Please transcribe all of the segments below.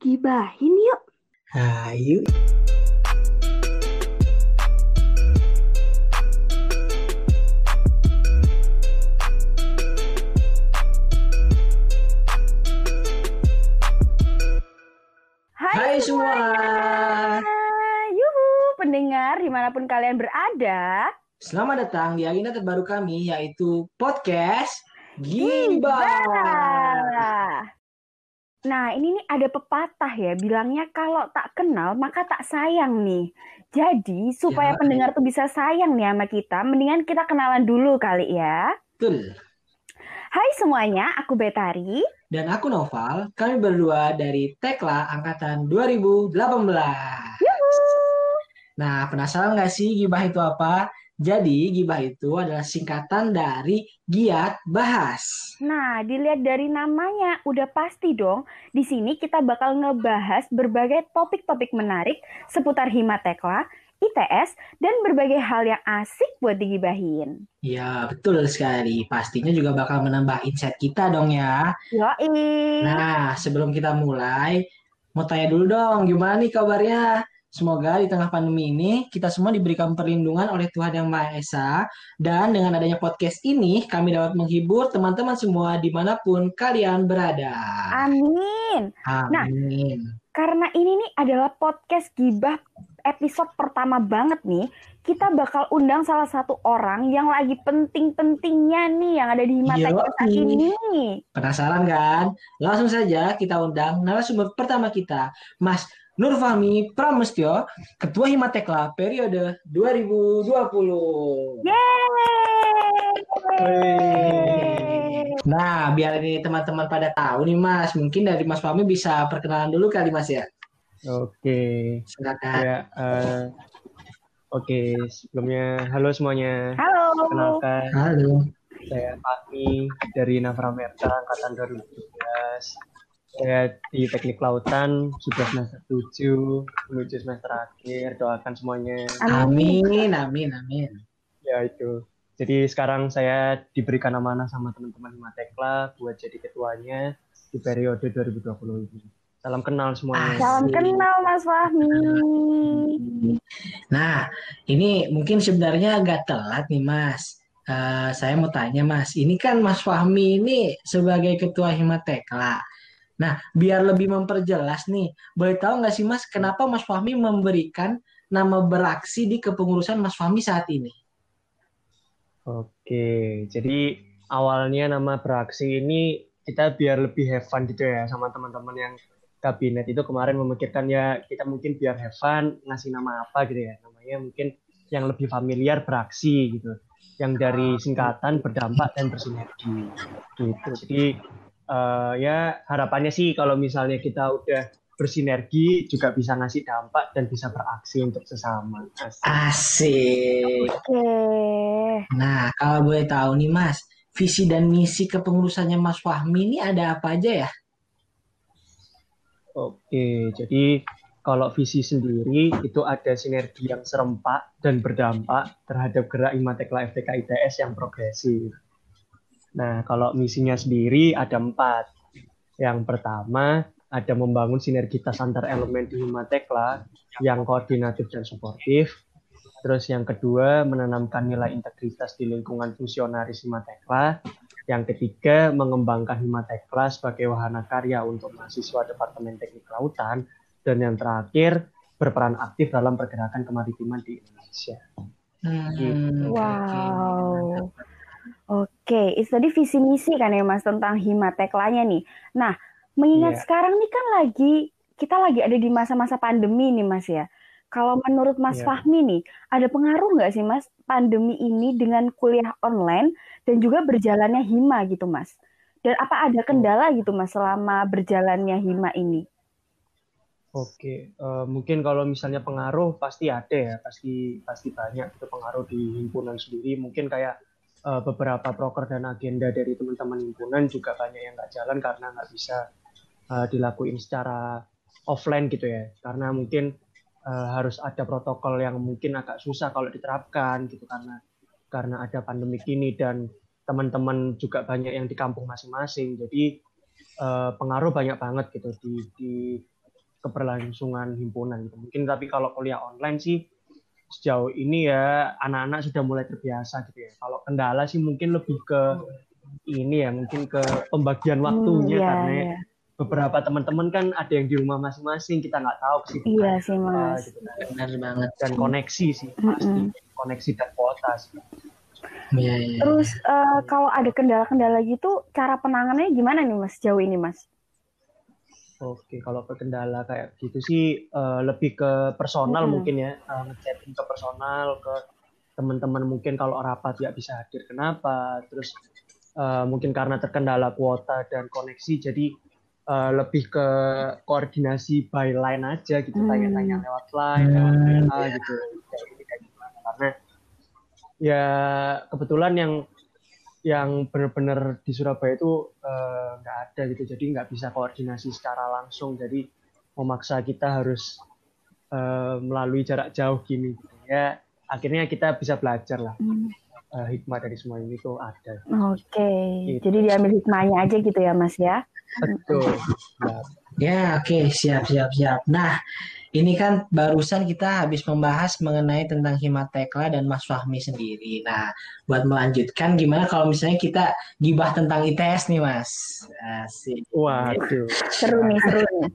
gibahin yuk. Ayo. Hai semua. Yuhu, pendengar di mana pun kalian berada. Selamat datang di agenda terbaru kami yaitu podcast Gibah. Gibah. Nah, ini nih ada pepatah ya, bilangnya kalau tak kenal maka tak sayang nih. Jadi, supaya Ya. pendengar tuh bisa sayang nih sama kita, mendingan kita kenalan dulu kali ya. Betul. Hai semuanya, aku Betari. Dan aku Noval, kami berdua dari Tekla Angkatan 2018. Nah, penasaran nggak sih gibah itu apa? Jadi, gibah itu adalah singkatan dari giat bahas. Nah, dilihat dari namanya, udah pasti dong. Di sini kita bakal ngebahas berbagai topik-topik menarik seputar Himatekla, ITS, dan berbagai hal yang asik buat digibahin. Ya, betul sekali. Pastinya juga bakal menambah insight kita dong ya. Yoi. Nah, sebelum kita mulai, mau tanya dulu dong, gimana nih kabarnya? Semoga di tengah pandemi ini kita semua diberikan perlindungan oleh Tuhan Yang Maha Esa dan dengan adanya podcast ini kami dapat menghibur teman-teman semua di mana pun kalian berada. Amin. Nah, Amin. Karena ini nih adalah podcast gibah episode pertama banget nih, kita bakal undang salah satu orang yang lagi penting-pentingnya nih yang ada di Himatekla saat Yoi. ini. Penasaran kan? Langsung saja kita undang narasumber pertama kita, Mas Nur Fahmi Pramestyo, Ketua Himatekla periode 2020. Yeay! Nah, biar ini teman-teman pada tahu nih Mas, mungkin dari Mas Fahmi bisa perkenalan dulu kali Mas ya. Oke, Silakan. ya, eh, oke. Sebelumnya, halo semuanya. Halo. Kenalkan, Halo. saya Fahmi dari Navra Merta, angkatan 2017. Saya di Teknik Lautan, sudah semester 7, menuju semester akhir. Doakan semuanya. Amin, amin, amin. Ya, itu. Jadi sekarang saya diberikan amanah sama teman-teman Himatekla buat jadi ketuanya di periode 2020 ini. Salam kenal semuanya. Salam kenal Mas Fahmi. Nah, ini mungkin sebenarnya agak telat nih Mas. Eh, saya mau tanya Mas, ini kan Mas Fahmi ini sebagai Ketua Himatekla. Nah, biar lebih memperjelas nih, boleh tahu nggak sih Mas, kenapa Mas Fahmi memberikan nama beraksi di kepengurusan Mas Fahmi saat ini? Oke, jadi awalnya nama beraksi ini kita biar lebih have fun gitu ya sama teman-teman yang kabinet itu kemarin memikirkan ya kita mungkin biar have fun ngasih nama apa gitu ya. Namanya mungkin yang lebih familiar beraksi gitu yang dari singkatan berdampak dan bersinergi. Gitu. Jadi eh, ya harapannya sih kalau misalnya kita udah bersinergi juga bisa ngasih dampak dan bisa beraksi untuk sesama Asik. Asik. Oke. Nah, kalau boleh tahu nih Mas, visi dan misi kepengurusannya Mas Fahmi ini ada apa aja ya? Oke, jadi kalau visi sendiri itu ada sinergi yang serempak dan berdampak terhadap gerak Imatekla FTK ITS yang progresif. Nah, kalau misinya sendiri ada empat. Yang pertama, ada membangun sinergitas antar elemen di Himatekla yang koordinatif dan suportif. Terus yang kedua, menanamkan nilai integritas di lingkungan fungsionaris Himatekla. Yang ketiga, mengembangkan Himatekla sebagai wahana karya untuk mahasiswa Departemen Teknik Lautan. Dan yang terakhir, berperan aktif dalam pergerakan kemaritiman di Indonesia. Hmm, oke. Wow. Oke, itu tadi visi misi kan ya Mas tentang Himateklanya nih. Nah, mengingat Iya. sekarang nih kan lagi kita lagi ada di masa-masa pandemi nih Mas ya. Kalau menurut Mas Iya. Fahmi nih, ada pengaruh nggak sih Mas pandemi ini dengan kuliah online dan juga berjalannya Hima gitu Mas? Dan apa ada kendala gitu Mas selama berjalannya Hima ini? Oke, eh, mungkin kalau misalnya pengaruh pasti ada ya, pasti pasti banyak itu pengaruh di himpunan sendiri. Mungkin kayak eh, beberapa proker dan agenda dari teman-teman himpunan juga banyak yang nggak jalan karena nggak bisa eh, dilakuin secara offline gitu ya. Karena mungkin eh, harus ada protokol yang mungkin agak susah kalau diterapkan gitu karena karena ada pandemi ini dan teman-teman juga banyak yang di kampung masing-masing. Jadi eh, pengaruh banyak banget gitu di di keberlangsungan himpunan gitu. Mungkin tapi kalau kuliah online sih sejauh ini ya anak-anak sudah mulai terbiasa gitu ya. Kalau kendala sih mungkin lebih ke ini ya, mungkin ke pembagian Hmm, waktunya iya, karena iya. beberapa teman-teman kan ada yang di rumah masing-masing, kita nggak tahu kesibukan Iya sih, apa, Mas. gitu kan. Benar banget. Dan koneksi sih pasti, Mm-mm. koneksi dan kuota sih. Iya, iya. Terus eh, kalau ada kendala-kendala gitu, cara penanganannya gimana nih Mas sejauh ini Mas? Oke, kalau kendala kayak gitu sih eh, lebih ke personal Mm-mm. mungkin ya, eh, ngechatting ke personal ke teman-teman mungkin kalau rapat nggak bisa hadir kenapa, terus eh, mungkin karena terkendala kuota dan koneksi jadi eh, lebih ke koordinasi by line aja gitu, Hmm. tanya-tanya lewat line, lewat Hmm, WA gitu, kayak gini kayak gimana karena ya kebetulan yang yang benar-benar di Surabaya itu eh, nggak ada gitu jadi nggak bisa koordinasi secara langsung jadi memaksa kita harus eh, melalui jarak jauh gini gitu. ya akhirnya kita bisa belajar lah Hmm. Eh, hikmah dari semua ini tuh ada Oke, Gitu. jadi diambil hikmahnya aja gitu ya Mas ya? betul Ya, Ya, oke, siap, siap, siap. Nah, ini kan barusan kita habis membahas mengenai tentang Himatekla dan Mas Fahmi sendiri. Nah, buat melanjutkan, gimana kalau misalnya kita gibah tentang ITS nih, Mas? Asik. waduh Seru nih, seru nih.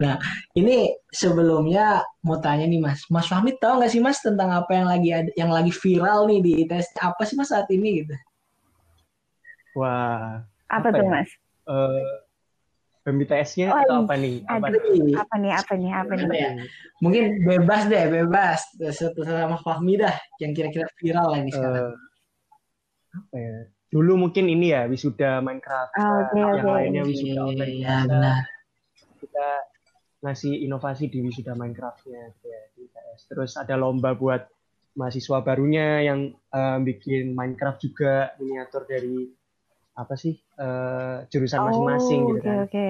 Ini sebelumnya mau tanya nih, Mas. Mas Fahmi tahu nggak sih, Mas, tentang apa yang lagi ada, yang lagi viral nih di ITS? Apa sih, Mas, saat ini gitu? wah Apa, Apa tuh ya? Mas? eh BMTS-nya Oh, itu iya. apa nih apa Aduh, nih? apa nih, apa nih, apa nih? Apa ya? Mungkin bebas deh, bebas. Setelah Mas Fahmi dah, yang kira-kira viral lah ini sekarang. Eh, apa ya dulu mungkin ini ya wisuda Minecraft Ah, oke, yang oke. lainnya wisuda online Iya, biasa. benar. kita ngasih inovasi di wisuda Minecraftnya gitu ya di ITS. Terus ada lomba buat mahasiswa barunya yang eh, bikin Minecraft juga miniatur dari apa sih eh, jurusan masing-masing Oh, gitu oke, kan. oke.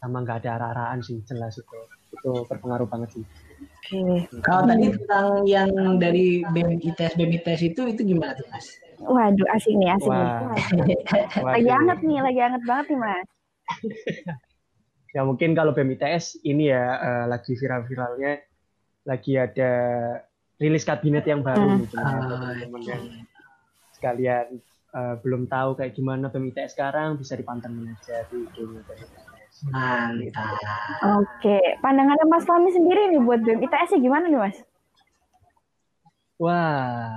Sama nggak ada arah-arahan sih jelas itu. Itu berpengaruh banget sih. Oke. Kalau tadi tentang yang dari BEM ITS, BEM ITS itu, itu gimana tuh, Mas? Waduh, asik nih, asik nih. Wah. Lagi Waduh. hangat nih, lagi hangat banget nih, Mas. Ya mungkin kalau BEM ITS ini ya eh, lagi viral-viralnya lagi ada rilis kabinet yang baru Hmm. buat Ah, teman-teman yang sekalian eh, belum tahu kayak gimana BEM ITS sekarang bisa dipantengin aja di BEM ITS. Mantap. Oke, pandangannya Mas Fahmi sendiri nih buat BEM ITS gimana nih, Mas? Wah,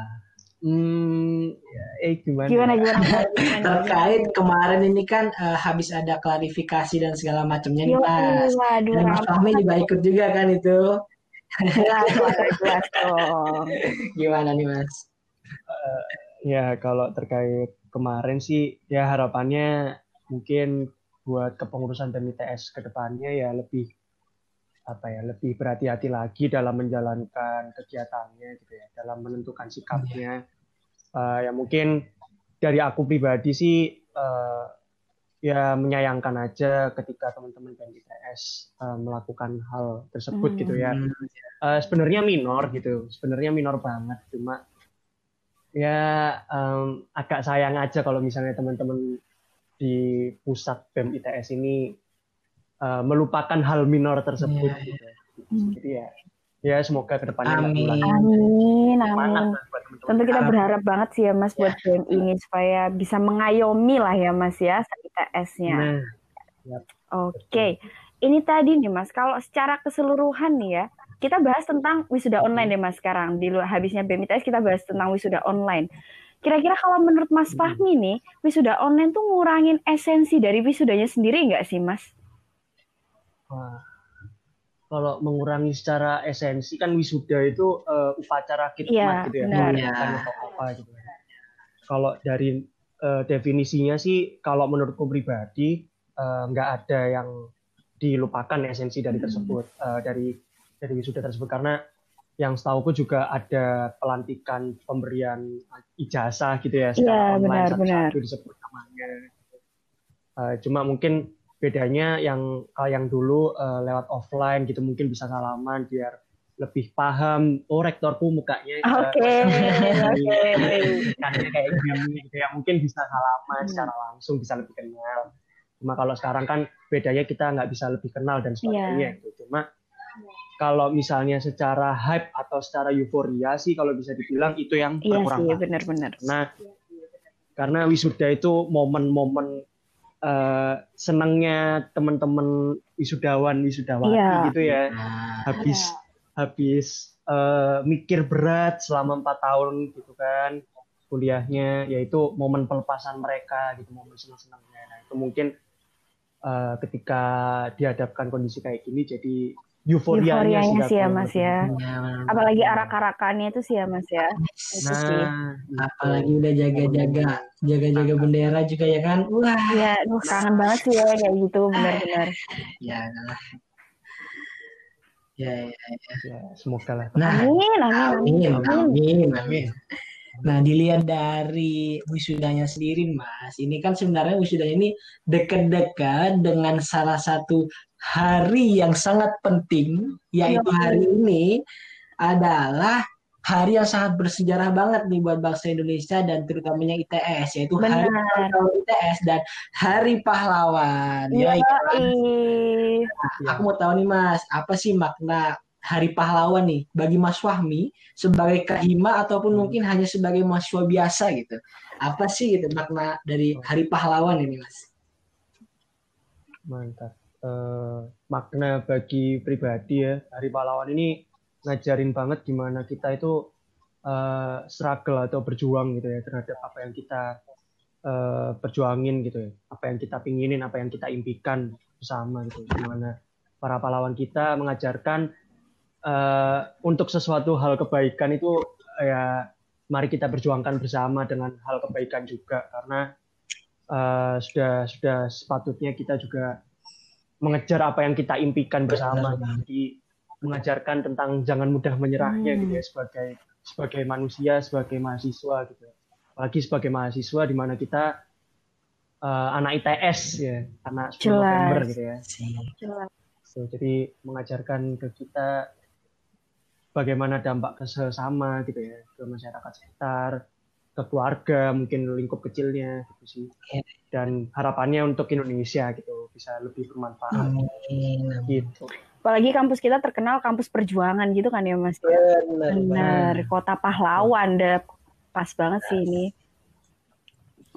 hmm, ya, eh gimana? Gimana, ya? gimana? gimana? Terkait kemarin ini kan eh, habis ada klarifikasi dan segala macamnya nih, Mas. waduh, Dan Mas Fahmi juga ikut juga kan itu. jelas, jelas. Gimana nih, Mas? Ya kalau terkait kemarin sih ya harapannya mungkin buat kepengurusan BEM ITS ke depannya ya lebih apa ya lebih berhati-hati lagi dalam menjalankan kegiatannya gitu ya dalam menentukan sikapnya. Eh, ya mungkin dari aku pribadi sih eh, ya menyayangkan aja ketika teman-teman BEM ITS eh, melakukan hal tersebut Hmm. gitu ya. Eh, sebenarnya minor gitu sebenarnya minor banget cuma ya em, agak sayang aja kalau misalnya teman-teman di pusat BEM ITS ini eh, melupakan hal minor tersebut Iya, gitu. Hmm. jadi ya ya semoga ke depannya Amin. Amin, Semangat amin. Tentu kita Harap- berharap banget sih ya Mas buat BEM ini supaya bisa mengayomi lah ya Mas ya ITS-nya. Nah, Oke, ini tadi nih Mas, kalau secara keseluruhan nih ya, kita bahas tentang wisuda online deh Mas sekarang. Di luar habisnya BEM ITS kita bahas tentang wisuda online. Kira-kira kalau menurut Mas Hmm. Fahmi nih, wisuda online tuh ngurangin esensi dari wisudanya sendiri nggak sih Mas? wah. kalau mengurangi secara esensi kan wisuda itu eh, upacara khidmat Iya, gitu ya, benar. pernikahan atau apa gitu. Kalau dari eh, definisinya sih, kalau menurutku pribadi eh, nggak ada yang dilupakan esensi dari tersebut eh, dari dari wisuda tersebut. Karena yang setahuku juga ada pelantikan pemberian ijazah gitu ya secara Iya, online benar, satu-satu disebut namanya. Eh, cuma mungkin bedanya yang kalau yang dulu eh, lewat offline gitu mungkin bisa salaman biar lebih paham. Oh rektorku mukanya Oke, eh, oke. ikannya kayak gini gitu ya. Mungkin bisa salaman Hmm. secara langsung bisa lebih kenal. Cuma kalau sekarang kan bedanya kita nggak bisa lebih kenal dan sebagainya gitu. Cuma kalau misalnya secara hype atau secara euforia sih kalau bisa dibilang itu yang Iya berkurang. sih, benar-benar. Nah, karena wisuda itu momen-momen eh, senangnya teman-teman wisudawan wisudawati Iya. gitu ya. Nah, Habis habis eh, mikir berat selama empat tahun gitu kan kuliahnya, yaitu momen pelepasan mereka gitu, momen senang-senangnya. Nah, itu mungkin eh, ketika dihadapkan kondisi kayak gini jadi euforianya, Euforianya sih ya Mas ya. ya, Apalagi arak-arakannya itu sih ya Mas ya. Itu. Nah, apalagi udah jaga-jaga jaga-jaga bendera juga ya kan wah Iya, duh, kangen banget sih ya kayak gitu, benar-benar. ya lah ya, ya. ya semoga lah. nah Amin, amin, amin amin. amin amin nah dilihat dari wisudanya sendiri mas ini kan sebenarnya wisudanya ini dekat-dekat dengan salah satu hari yang sangat penting yaitu Iya. hari ini adalah hari yang sangat bersejarah banget nih buat bangsa Indonesia dan terutamanya ITS yaitu hari Benar. tahun ITS dan Hari Pahlawan. Ya, Iya, kan? ih. aku mau tahu nih Mas, apa sih makna Hari Pahlawan nih bagi Mas Fahmi sebagai kahima ataupun mungkin hanya sebagai mahasiswa biasa gitu. Apa sih gitu makna dari Hari Pahlawan ini Mas? Mantap. Eh, makna bagi pribadi ya, Hari Pahlawan ini ngajarin banget gimana kita itu eh, struggle atau berjuang gitu ya terhadap apa yang kita eh, perjuangin gitu ya, apa yang kita pinginin, apa yang kita impikan bersama gitu. Gimana para pahlawan kita mengajarkan eh, untuk sesuatu hal kebaikan itu ya mari kita berjuangkan bersama dengan hal kebaikan juga karena eh, sudah sudah sepatutnya kita juga mengejar apa yang kita impikan bersama. Jadi mengajarkan tentang jangan mudah menyerahnya Hmm. gitu ya sebagai sebagai manusia, sebagai mahasiswa gitu. Apalagi sebagai mahasiswa di mana kita eh, anak ITS ya, anak 10 Jelas. November gitu ya. Jelas. So, jadi mengajarkan ke kita bagaimana dampak ke sesama gitu ya, ke masyarakat sekitar, ke keluarga, mungkin lingkup kecilnya gitu sih. Dan harapannya untuk Indonesia gitu bisa lebih bermanfaat Amin. amin. gitu. Apalagi kampus kita terkenal kampus perjuangan gitu kan ya Mas. Benar, Benar, kota pahlawan deh. Pas banget sih ini.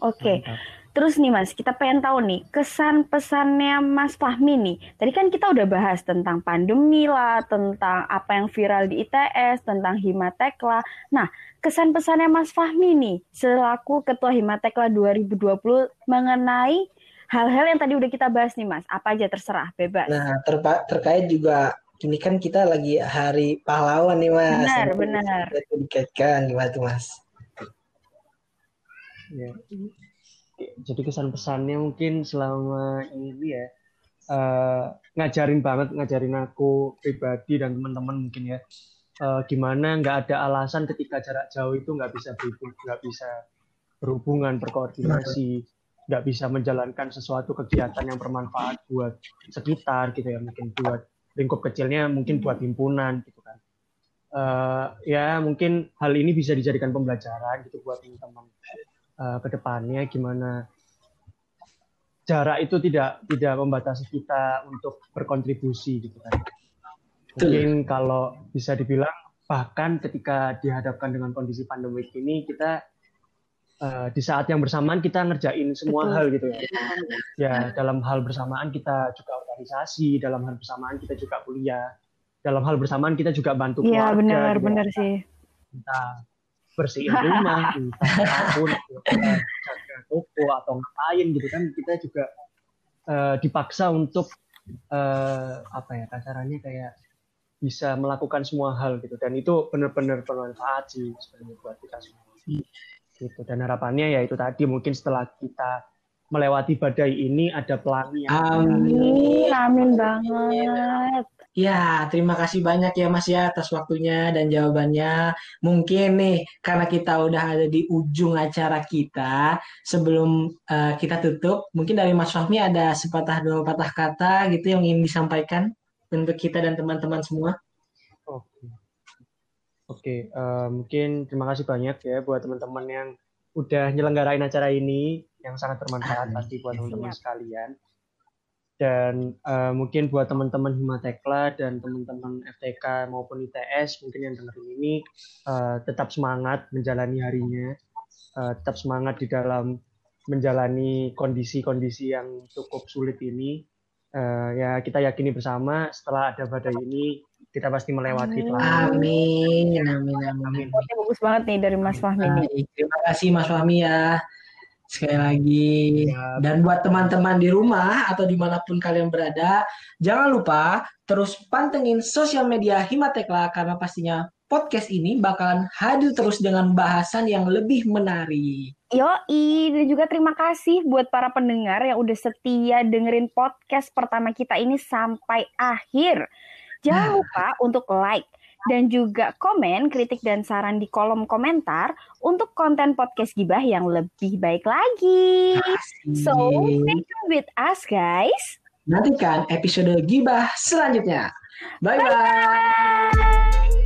Oke, Mantap. Terus nih Mas, kita pengen tahu nih kesan pesannya Mas Fahmi nih. Tadi kan kita udah bahas tentang pandemi lah, tentang apa yang viral di ITS, tentang Himatekla. Nah, kesan pesannya Mas Fahmi nih selaku Ketua Himatekla 2020 mengenai hal-hal yang tadi udah kita bahas nih Mas. Apa aja terserah, bebas. Nah, terpa- terkait juga ini kan kita lagi Hari Pahlawan nih Mas. Benar, Yang benar. Dikaitkan gimana tuh Mas? Ya. Jadi kesan pesannya mungkin selama ini ya eh, ngajarin banget, ngajarin aku pribadi dan teman-teman mungkin ya eh, gimana nggak ada alasan ketika jarak jauh itu nggak bisa berhubung, nggak bisa berhubungan, berkoordinasi, nggak bisa menjalankan sesuatu kegiatan yang bermanfaat buat sekitar gitu ya, mungkin buat lingkup kecilnya, mungkin buat himpunan gitu kan. Eh, ya mungkin hal ini bisa dijadikan pembelajaran gitu buat teman-teman eh, ke depannya gimana jarak itu tidak tidak membatasi kita untuk berkontribusi gitu kan. Mungkin kalau bisa dibilang bahkan ketika dihadapkan dengan kondisi pandemik ini kita eh, di saat yang bersamaan kita ngerjain semua Betul. hal gitu ya. Ya dalam hal bersamaan kita juga organisasi, dalam hal bersamaan kita juga kuliah, dalam hal bersamaan kita juga bantu Iya, keluarga. benar, gitu ya benar sih. entah bersihin rumah, entah apa pun, gitu. jaga toko atau ngapain gitu kan kita juga eh, dipaksa untuk eh, apa ya kasarannya kayak bisa melakukan semua hal gitu dan itu benar-benar bermanfaat sih sebenarnya buat kita semua gitu dan harapannya ya itu tadi mungkin setelah kita melewati badai ini ada pelangi. Amin, amin banget. Ya, terima kasih banyak ya Mas ya atas waktunya dan jawabannya. Mungkin nih karena kita udah ada di ujung acara kita, sebelum eh, kita tutup, mungkin dari Mas Fahmi ada sepatah dua patah kata gitu yang ingin disampaikan untuk kita dan teman-teman semua. Oke. Oke, eh, mungkin terima kasih banyak ya buat teman-teman yang udah nyelenggarain acara ini yang sangat bermanfaat Amin. pasti buat teman-teman Siap. sekalian. Dan uh, mungkin buat teman-teman Himatekla dan teman-teman FTK maupun ITS mungkin yang dengerin ini uh, tetap semangat menjalani harinya, uh, tetap semangat di dalam menjalani kondisi-kondisi yang cukup sulit ini. Uh, ya kita yakini bersama setelah ada badai ini kita pasti melewati. Amin, amin, amin. amin. bagus banget nih dari Mas Fahmi. Nih. Terima kasih Mas Fahmi ya sekali lagi. Dan buat teman-teman di rumah atau di mana pun kalian berada, jangan lupa terus pantengin sosial media Himatekla karena pastinya podcast ini bakalan hadir terus dengan bahasan yang lebih menarik. Yoi, dan juga terima kasih buat para pendengar yang udah setia dengerin podcast pertama kita ini sampai akhir. Jangan nah. lupa untuk like, dan juga komen, kritik dan saran di kolom komentar untuk konten podcast Gibah yang lebih baik lagi. Asik. So, stay tune with us guys. Nantikan episode Gibah selanjutnya. Bye-bye. bye bye